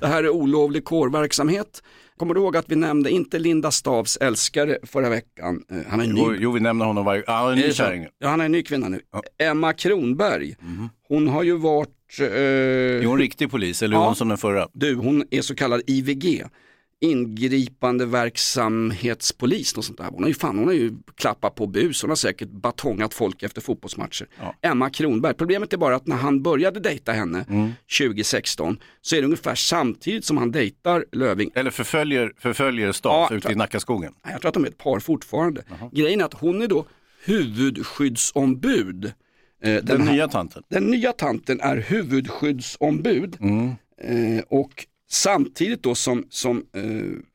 Det här är olovlig kårverksamhet. Kommer du ihåg att vi nämnde inte Linda Stavs älskare förra veckan? Eh, Han är ny.
Jo, jo vi nämner honom varje... Ja, han är en ny kärring.
Ja, han är en ny kvinna nu. Emma Kronberg, hon har ju varit... Eh,
Är hon riktig polis eller är
Ja.
hon som den förra?
Du, hon är så kallad IVG. Ingripande verksamhetspolis. Något sånt där. Hon har ju fan, hon har ju klappat på bus, hon har säkert batongat folk efter fotbollsmatcher. Emma Kronberg, problemet är bara att när han började dejta henne
Mm.
2016 så är det ungefär samtidigt som han dejtar Löving.
Eller förföljer, förföljer Staff
Ja,
ute i Nackaskogen.
Jag tror att de är ett par fortfarande. Grejen är att hon är då huvudskyddsombud. Eh,
Den,
här-
nya tanten.
den nya tanten är huvudskyddsombud eh, och samtidigt då som, som eh,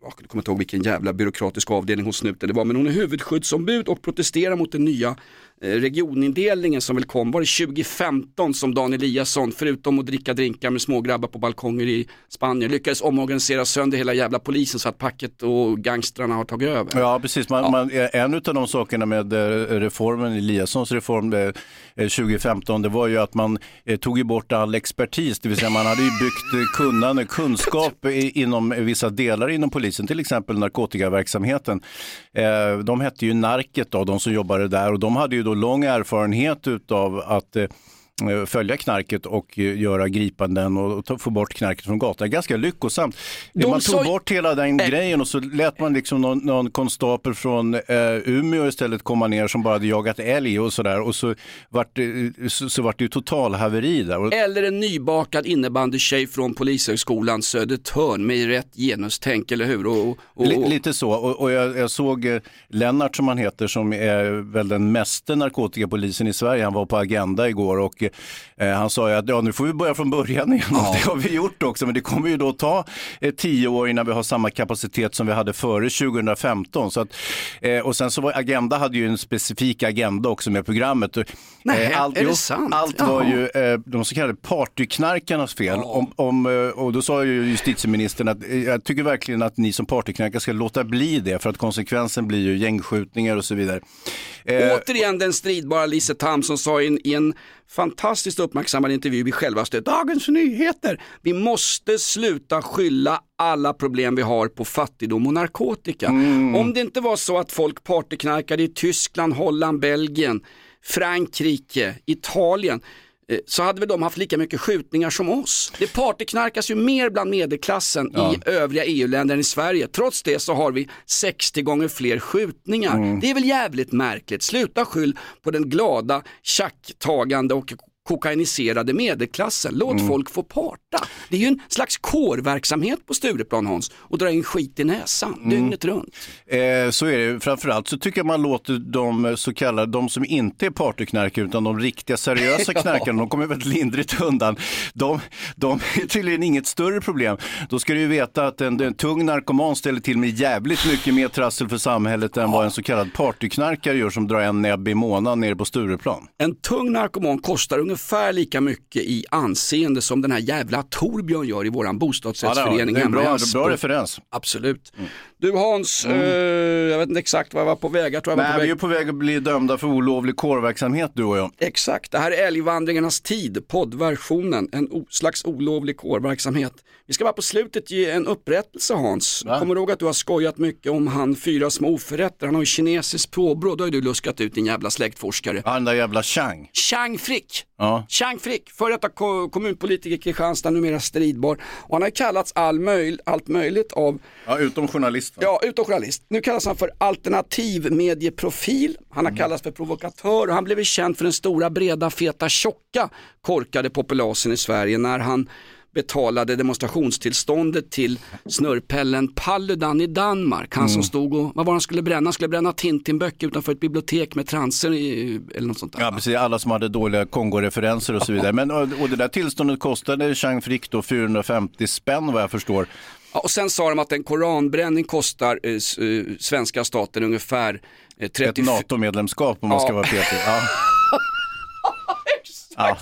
jag kommer inte ihåg vilken jävla byråkratisk avdelning hon snuten det var, men hon är huvudskyddsombud och protesterar mot den nya regionindelningen som väl kom, var det 2015 som Dan Eliasson, förutom att dricka drinkar med smågrabbar på balkonger i Spanien, lyckades omorganisera sönder hela jävla polisen så att packet och gangstrarna har tagit över.
Ja, precis. Man, Man, en av de sakerna med eh, reformen, Eliassons reform eh, 2015, det var ju att man eh, tog ju bort all expertis, det vill säga man hade ju byggt eh, kunnande, kunskap inom vissa delar inom polisen, till exempel narkotikaverksamheten. Eh, de hette ju Narket, då, de som jobbade där, och de hade ju då lång erfarenhet utav att eh, följa knarket och eh, göra gripanden och ta, få bort knarket från gatan. Ganska lyckosamt.
De
man tog
sa-
bort hela den grejen och så lät man liksom någon, någon konstapel från eh, Umeå istället komma ner som bara hade jagat älg och sådär och så vart det, så, så vart det ju total haveri där.
Eller en nybakad innebandykej från Polishögskolan Södertörn med rätt genustänk, eller hur? Och, och, och,
Li- Lite så, och, jag, jag såg eh, Lennart som han heter som är väl den meste narkotikapolisen i Sverige. Han var på Agenda igår och eh, han sa ju att ja, nu får vi börja från början igen. Och det har vi gjort också, men det kommer ju då ta eh, tio år innan vi har samma kapacitet som vi hade före 2015. Så att, eh, och sen så var Agenda hade ju en specifik agenda också med programmet.
Nej,
eh,
är det sant?
allt var
Jaha.
ju eh, de så kallade partyknarkarnas fel. Om, om, eh, och då sa ju justitieministern att jag tycker verkligen att ni som partyknarkare ska låta bli det för att konsekvensen blir ju gängskjutningar och så vidare.
Återigen den stridbara Lise Tam som sa i en, i en fantastiskt uppmärksammad intervju i självaste Dagens Nyheter. Vi måste sluta skylla alla problem vi har på fattigdom och narkotika. Om det inte var så att folk partyknarkade i Tyskland, Holland, Belgien, Frankrike, Italien så hade väl de haft lika mycket skjutningar som oss. Det partyknarkas ju mer bland medelklassen
Ja.
i övriga EU-länder än i Sverige. Trots det så har vi 60 gånger fler skjutningar.
Mm.
Det är väl jävligt märkligt. Sluta skyll på den glada, tjacktagande och kokainiserade medelklassen. Låt
Mm.
folk få parta. Det är ju en slags kårverksamhet på Stureplan Hans och dra in skit i näsan
Mm.
dygnet runt.
Eh, så är det. Framförallt så tycker jag man låter de eh, så kallade, de som inte är partyknarkare utan de riktiga seriösa
Ja.
knarkarna, de kommer väldigt lindrigt undan. De, de är tydligen inget större problem. Då ska du ju veta att en, en tung narkoman ställer till med jävligt mycket mer trassel för samhället än vad en så kallad partyknarkare gör som drar en näbb i månaden nere på Stureplan.
En tung narkoman kostar ungefär lika mycket i anseende som den här jävla Torbjörn gör i våran bostadsrättsförening.
Ja, det är en bra, bra referens.
Absolut. Du Hans, eh, jag vet inte exakt vad jag var på väg. Jag tror jag var
Nej,
på
vi
väg.
är på väg att bli dömda för olovlig kårverksamhet du och jag.
Exakt, det här är Älgvandringarnas tid, poddversionen, en slags olovlig kårverksamhet. Vi ska bara på slutet ge en upprättelse Hans. Kommer du ihåg att du har skojat mycket om han fyra små oförrätter? Han har ju kinesiskt påbrå, då har du luskat ut din jävla släktforskare.
Den där jävla Chang.
Chang Frick.
Ja.
Chang Frick, före detta ko- kommunpolitiker i Kristianstad, numera stridbar. Och han har kallats all möj- allt möjligt av
Ja, utom journalist. va?
Ja, utom journalist. Nu kallas han för alternativ medieprofil. Han har
Mm.
kallats för provokatör och han blev känd för den stora, breda, feta, tjocka korkade populasen i Sverige när han betalade demonstrationstillståndet till snurrpellen Paludan i Danmark. Han som
Mm.
stod och, vad var han skulle bränna? Han skulle bränna Tintin-böcker utanför ett bibliotek med transer i, eller något sånt där.
Ja, precis. Alla som hade dåliga Kongo-referenser och så vidare. Men, och, och det där tillståndet kostade Chang Frick då 450 spänn vad jag förstår.
Ja, och sen sa de att en koranbränning kostar eh, eh, svenska staten ungefär eh, 30...
Ett NATO-medlemskap om man
Ja.
ska vara petig. Ja. Ja.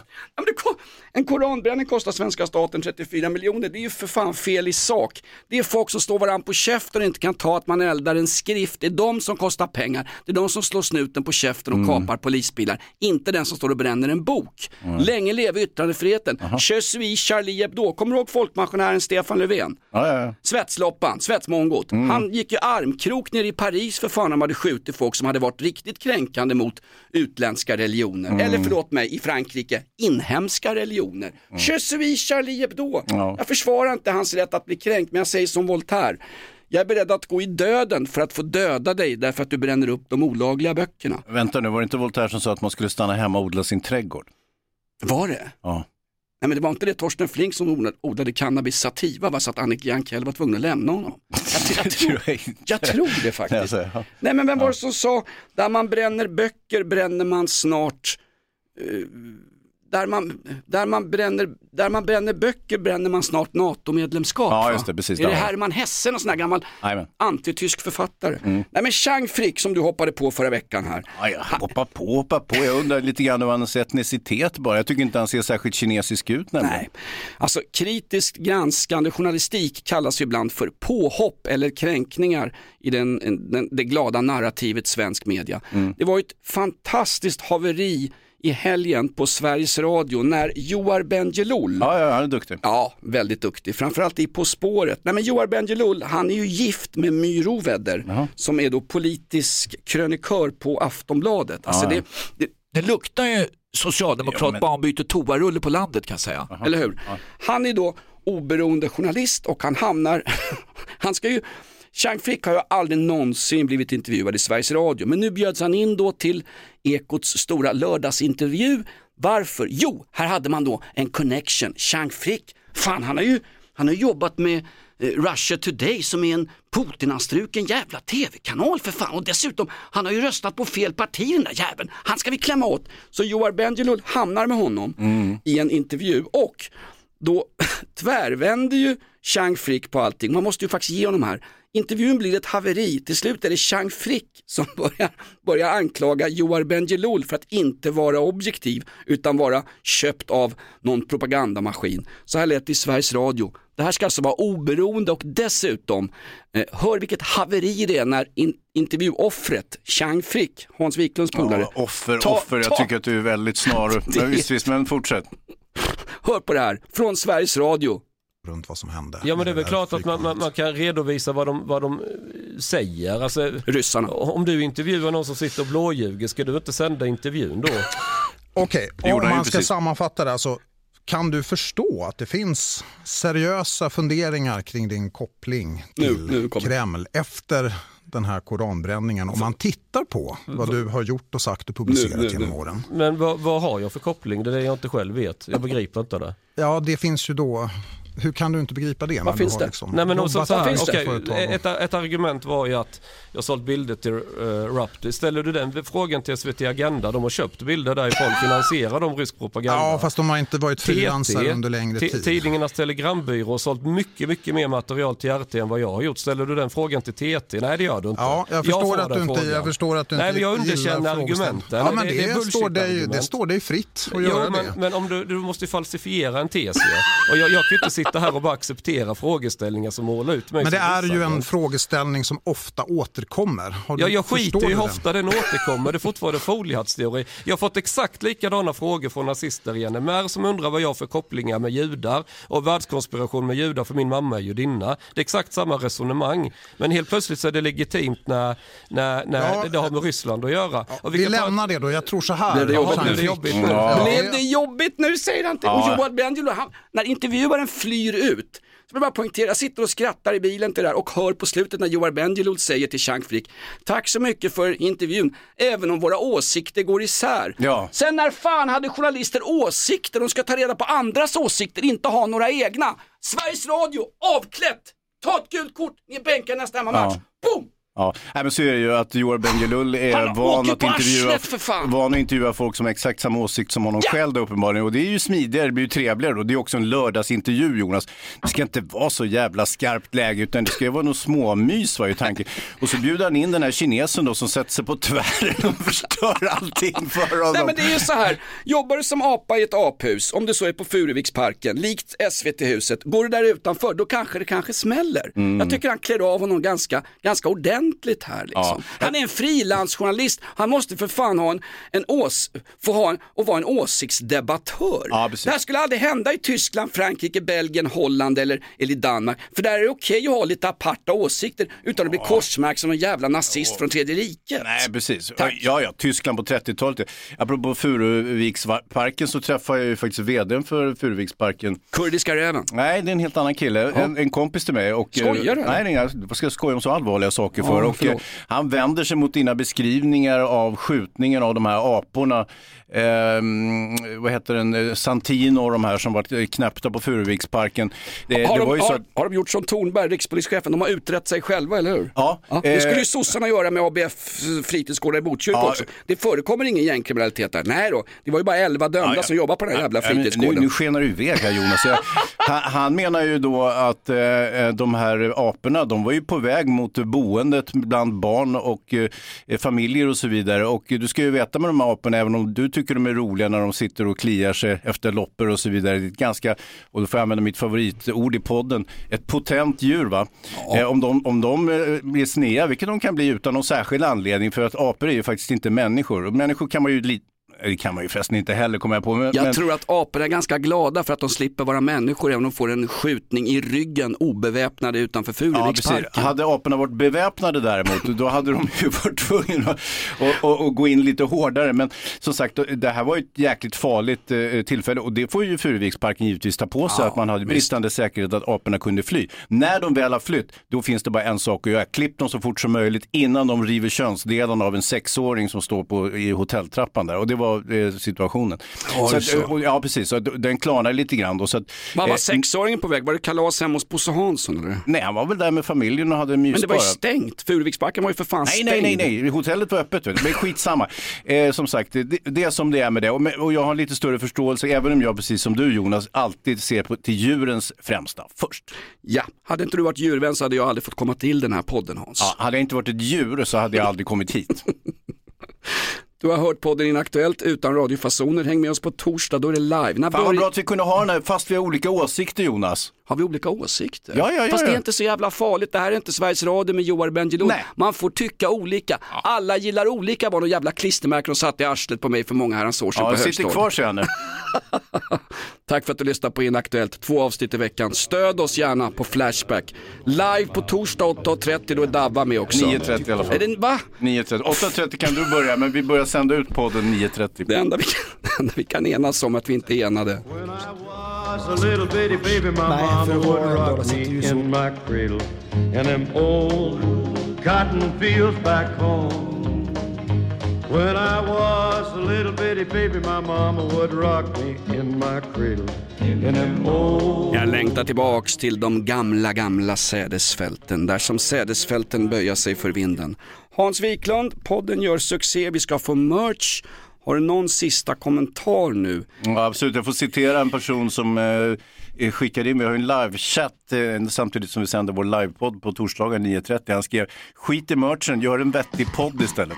Ja, men en koranbränning kostar svenska staten 34 miljoner. Det är ju för fan fel i sak. Det är folk som står varann på käften och inte kan ta att man eldar en skrift. Det är de som kostar pengar. Det är de som slår snuten på käften och
Mm.
kapar polisbilar. Inte den som står och bränner en bok. Länge leve yttrandefriheten. Je suis Charlie Hebdo. Kommer du ihåg folkpensionären Stefan Löfven?
Ja, ja, ja.
Svetsloppan, svetsmongot.
Mm.
Han gick ju armkrok ner i Paris för fan han hade skjutit folk som hade varit riktigt kränkande mot utländska religioner.
Mm.
Eller förlåt mig, i Frankrike, inhemska religioner. Je suis Charlie Hebdo.
Mm. Ja.
Jag försvarar inte hans rätt att bli kränkt, men jag säger som Voltaire. Jag är beredd att gå i döden för att få döda dig därför att du bränner upp de olagliga böckerna.
Vänta nu, var det inte Voltaire som sa att man skulle stanna hemma och odla sin trädgård?
Var det?
Ja.
Nej men det var inte det Torsten Flink som odlade, cannabis sativa, va? så att Annika Jankell var tvungen att lämna honom. Jag, jag, tror, jag tror det faktiskt. Nej men vem var det som sa, där man bränner böcker bränner man snart, eh, där, man, där, man bränner, där man bränner böcker bränner man snart NATO-medlemskap.
Ja, just det, precis.
Är det. Herman Hesse, en sån här gammal
Jajamän.
antitysk författare?
Mm.
Nej men Chang Frick som du hoppade på förra veckan här.
Ja, hoppa på, hoppa på. Jag undrar lite grann över hans etnicitet bara. Jag tycker inte han ser särskilt kinesisk ut nämligen.
Nej, alltså kritiskt granskande journalistik kallas ju ibland för påhopp eller kränkningar i den, den, det glada narrativet svensk media.
Mm.
Det var ett fantastiskt haveri i helgen på Sveriges Radio när Joar Bendjelloul,
Ja, ja, han är duktig.
ja väldigt duktig, framförallt i På spåret. Nej men Joar Bendjelloul, han är ju gift med My Rovedder som är då politisk krönikör på Aftonbladet. Alltså
Ja, ja.
det, det,
Det luktar ju socialdemokrat
Ja, men-
byter toarulle på landet kan jag säga.
eller hur? Han är då oberoende journalist och han hamnar, han ska ju, Chang Frick har ju aldrig någonsin blivit intervjuad i Sveriges Radio, men nu bjöds han in då till Ekots stora lördagsintervju. Varför? Jo, här hade man då en connection. Chang Frick, fan han har ju, han har jobbat med eh, Russia Today som är en Putin-anstruken jävla tv-kanal för fan. Och dessutom, han har ju röstat på fel parti den där jäveln. Han ska vi klämma åt. Så Joar Bendjelloul hamnar med honom i en intervju och då tvärvänder ju Chang Frick på allting. Man måste ju faktiskt ge honom här. Intervjun blir ett haveri. Till slut är det Chang Frick som börjar, börjar anklaga Joar Bendjelloul för att inte vara objektiv utan vara köpt av någon propagandamaskin. Så här lät det i Sveriges Radio. Det här ska alltså vara oberoende och dessutom, eh, hör vilket haveri det är när in, intervjuoffret Chang Frick, Hans Wiklunds polare,
Ja, offer,
Ta-
offer. Jag
ta-
tycker att du är väldigt snar.
Det-
Men visst, visst, men fortsätt.
hör på det här, från Sveriges Radio.
Runt vad som hände.
Ja men det är väl
där
klart att man, man, man kan redovisa vad de, vad de eh, säger. Alltså,
Ryssarna.
Om du intervjuar någon som sitter och blåljuger, ska du inte sända intervjun då?
Okej,
gjorde
om man ska
precis.
sammanfatta det, alltså, kan du förstå att det finns seriösa funderingar kring din koppling till
Nu- nu.
Kreml efter den här koranbränningen? Om man tittar på vad du har gjort och sagt och publicerat
Nu, nu,
genom åren.
Men vad, vad har jag för koppling? Det är det jag inte själv vet. Jag begriper inte det.
Ja, det finns ju då... Hur kan du inte begripa det? när du har Liksom
Nej men också
jobbat
så här,
på ett
argument var ju att jag sålt bilder till uh, Raptor. Ställer du den frågan till SVT Agenda, de har köpt bilder därifrån, finansierar de rysk propaganda?
Ja, fast de har inte varit frilansare under längre
Ti-
tid.
Tidningarnas telegrambyrå har sålt mycket, mycket mer material till RT än vad jag har gjort. Ställer du den frågan till TT? Nej det gör du inte.
Ja, jag förstår,
får
att du inte, jag förstår att du
Nej,
inte
men jag underkänner argumenten.
Ja, men
det,
det,
det
står dig, det står dig fritt att
Jo,
göra
men,
det.
men om du, du måste falsifiera en tes ju. Och jag, jag kan inte sitta här och bara acceptera frågeställningar som målar ut mig
Men det är ju en frågeställning som ofta återkommer. Har du,
Ja, jag skiter ju
du
hur ofta den återkommer. Det är fortfarande foliehattsteori. Jag har fått exakt likadana frågor från nazister i NMR som undrar vad jag har för kopplingar med judar och världskonspiration med judar för min mamma är judinna. Det är exakt samma resonemang. Men helt plötsligt så är det legitimt när, när, när
Ja,
det har med Ryssland att göra. Och
Vi
ta-
lämnar det då. Jag tror så här.
Blev det jobbigt nu?
Blev det jobbigt nu?
Ja.
Blev det jobbigt nu säger han till. Och
Ja.
Johan Bendjelloul, när intervjuaren flyr ut, så vill bara poängtera, jag sitter och skrattar i bilen till det där och hör på slutet när Johan Bendjelloul säger till Chang Frick, tack så mycket för intervjun, även om våra åsikter går isär.
Ja.
Sen när fan hade journalister åsikter, de ska ta reda på andras åsikter, inte ha några egna. Sveriges Radio, avklätt, ta ett gult kort, ni är bänkade nästa hemmamatch. Boom!
Ja, Nej, men så är det ju att Johan Bendjelloul är van att, intervjua, van att intervjua folk som har exakt samma åsikt som honom själv då, uppenbarligen. Och det är ju smidigare, det blir ju trevligare och det är också en lördagsintervju Jonas. Det ska inte vara så jävla skarpt läge utan det ska ju vara något småmys var ju tanken. Och så bjuder han in den här kinesen då som sätter sig på tvären och förstör allting för honom.
Nej men det är ju så här, jobbar du som apa i ett aphus, om du så är på Furuviksparken, likt SVT-huset, går du där utanför, då kanske det kanske smäller.
Mm.
Jag tycker han klär av honom ganska, ganska ordentligt här liksom.
Ja.
Han är en frilansjournalist, han måste för fan ha en, en ås, få ha en, och vara en åsiktsdebattör.
Ja, precis.
det här skulle aldrig hända i Tyskland, Frankrike, Belgien, Holland eller, eller i Danmark. För där är det okej att ha lite aparta åsikter utan att bli korsmärkt som en jävla nazist från tredje riket.
Nej, precis.
Tack.
Ja, ja, Tyskland på 30-talet. Apropå Furuviksparken så träffade jag ju faktiskt vdn för Furuviksparken.
Kurdiska räven.
Nej, det är en helt annan kille. En, en kompis till mig. Och,
Skojar du,
eh, Nej, nej, vad ska jag skoja om så allvarliga saker för?
Ja,
och, eh, han vänder sig mot dina beskrivningar av skjutningen av de här aporna. Eh, vad heter den? Eh, Santino och de här som var knäppta på Furuviksparken. Det,
har,
det
de,
var ju så
har,
att,
har de gjort som Tornberg, rikspolischefen, de har utrett sig själva, eller hur?
Ja,
det
eh,
skulle ju sossarna göra med ABF fritidsgårdar i Botkyrka
Ja.
också. Det förekommer ingen gängkriminalitet där. Nej då, det var ju bara 11 dömda
Ja, ja.
som jobbar på den här jävla
Ja,
fritidsgården.
Nu, nu skenar du iväg här Jonas. Jag, han, han menar ju då att eh, de här aporna, de var ju på väg mot boendet bland barn och eh, familjer och så vidare. Och du ska ju veta med de här aporna, även om du tycker de är roliga när de sitter och kliar sig efter loppor och så vidare. Det är ett ganska, och då får jag använda mitt favoritord i podden, ett potent djur va. Eh, om de, om de eh, blir snea, vilket de kan bli utan någon särskild anledning, för att apor är ju faktiskt inte människor. Och människor kan man ju lite det kan man ju förresten inte heller komma på. Men,
Jag
men,
tror att apor är ganska glada för att de slipper vara människor även om de får en skjutning i ryggen obeväpnade utanför
Ja.
Furuviksparken.
Hade aporna varit beväpnade däremot, då hade de ju varit tvungna att gå in lite hårdare. Men som sagt, det här var ju ett jäkligt farligt eh, tillfälle och det får ju Furuviksparken givetvis ta på sig,
Ja,
att man hade
visst.
bristande säkerhet att aporna kunde fly. När de väl har flytt, då finns det bara en sak att göra. Klipp dem så fort som möjligt innan de river könsdelarna av en sexåring som står på, i hotelltrappan där. Och det var eh, situationen.
Oj,
så att, och, ja, precis. Så att, den klarnar lite grann då. Så att,
Vad var
eh,
sexåringen på väg? Var det kalas hemma hos Bosse Hansson eller?
Nej, han var väl där med familjen och hade
Men
mys
det var ju stängt. Furuviksparken var ju för fan
Nej,
stängd.
nej, nej, nej, hotellet var öppet. Vet du. Men skitsamma. Eh, som sagt, det, det är som det är med det. Och, och jag har lite större förståelse, även om jag precis som du Jonas, alltid ser på, till djurens främsta först.
Ja, hade inte du varit djurvän så hade jag aldrig fått komma till den här podden Hans.
Ja, hade jag inte varit ett djur så hade jag aldrig kommit hit.
Du har hört podden Inaktuellt utan radiofasoner. Häng med oss på torsdag, då är det live. När
Fan vad bra att vi kunde ha den här, fast vi har olika åsikter Jonas.
Har vi olika åsikter?
Ja, ja, ja,
Fast det är
ja.
inte så jävla farligt. Det här är inte Sveriges Radio med Joar Bendjelloul. Man får tycka olika. Alla gillar olika var några jävla klistermärken de satte i arslet på mig för många herrans år sedan
Ja,
på
jag sitter
högstadiet.
kvar så jag nu.
Tack för att du lyssnar på Inaktuellt. Två avsnitt i veckan. Stöd oss gärna på Flashback. Live på torsdag 8.30, då är Dabba med också.
9.30 i alla fall.
Är det, va?
9.30. 8.30 kan du börja, men vi börjar sända ut podden 9.30.
Det enda vi kan... enda vi kan enas om att vi inte är enade.
bitty baby, my mama When I was a little bitty baby, my mama would rock me in my cradle. In them old
Jag längtar tillbaks till de gamla, gamla sädesfälten, där som sädesfälten böjer sig för vinden. Hans Wiklund, podden gör succé, vi ska få merch. Har du någon sista kommentar nu?
Ja, absolut, jag får citera en person som eh, skickade in, vi har en livechatt eh, samtidigt som vi sänder vår livepodd på torsdagar 9.30. Han skrev, skit i merchen, gör en vettig podd istället.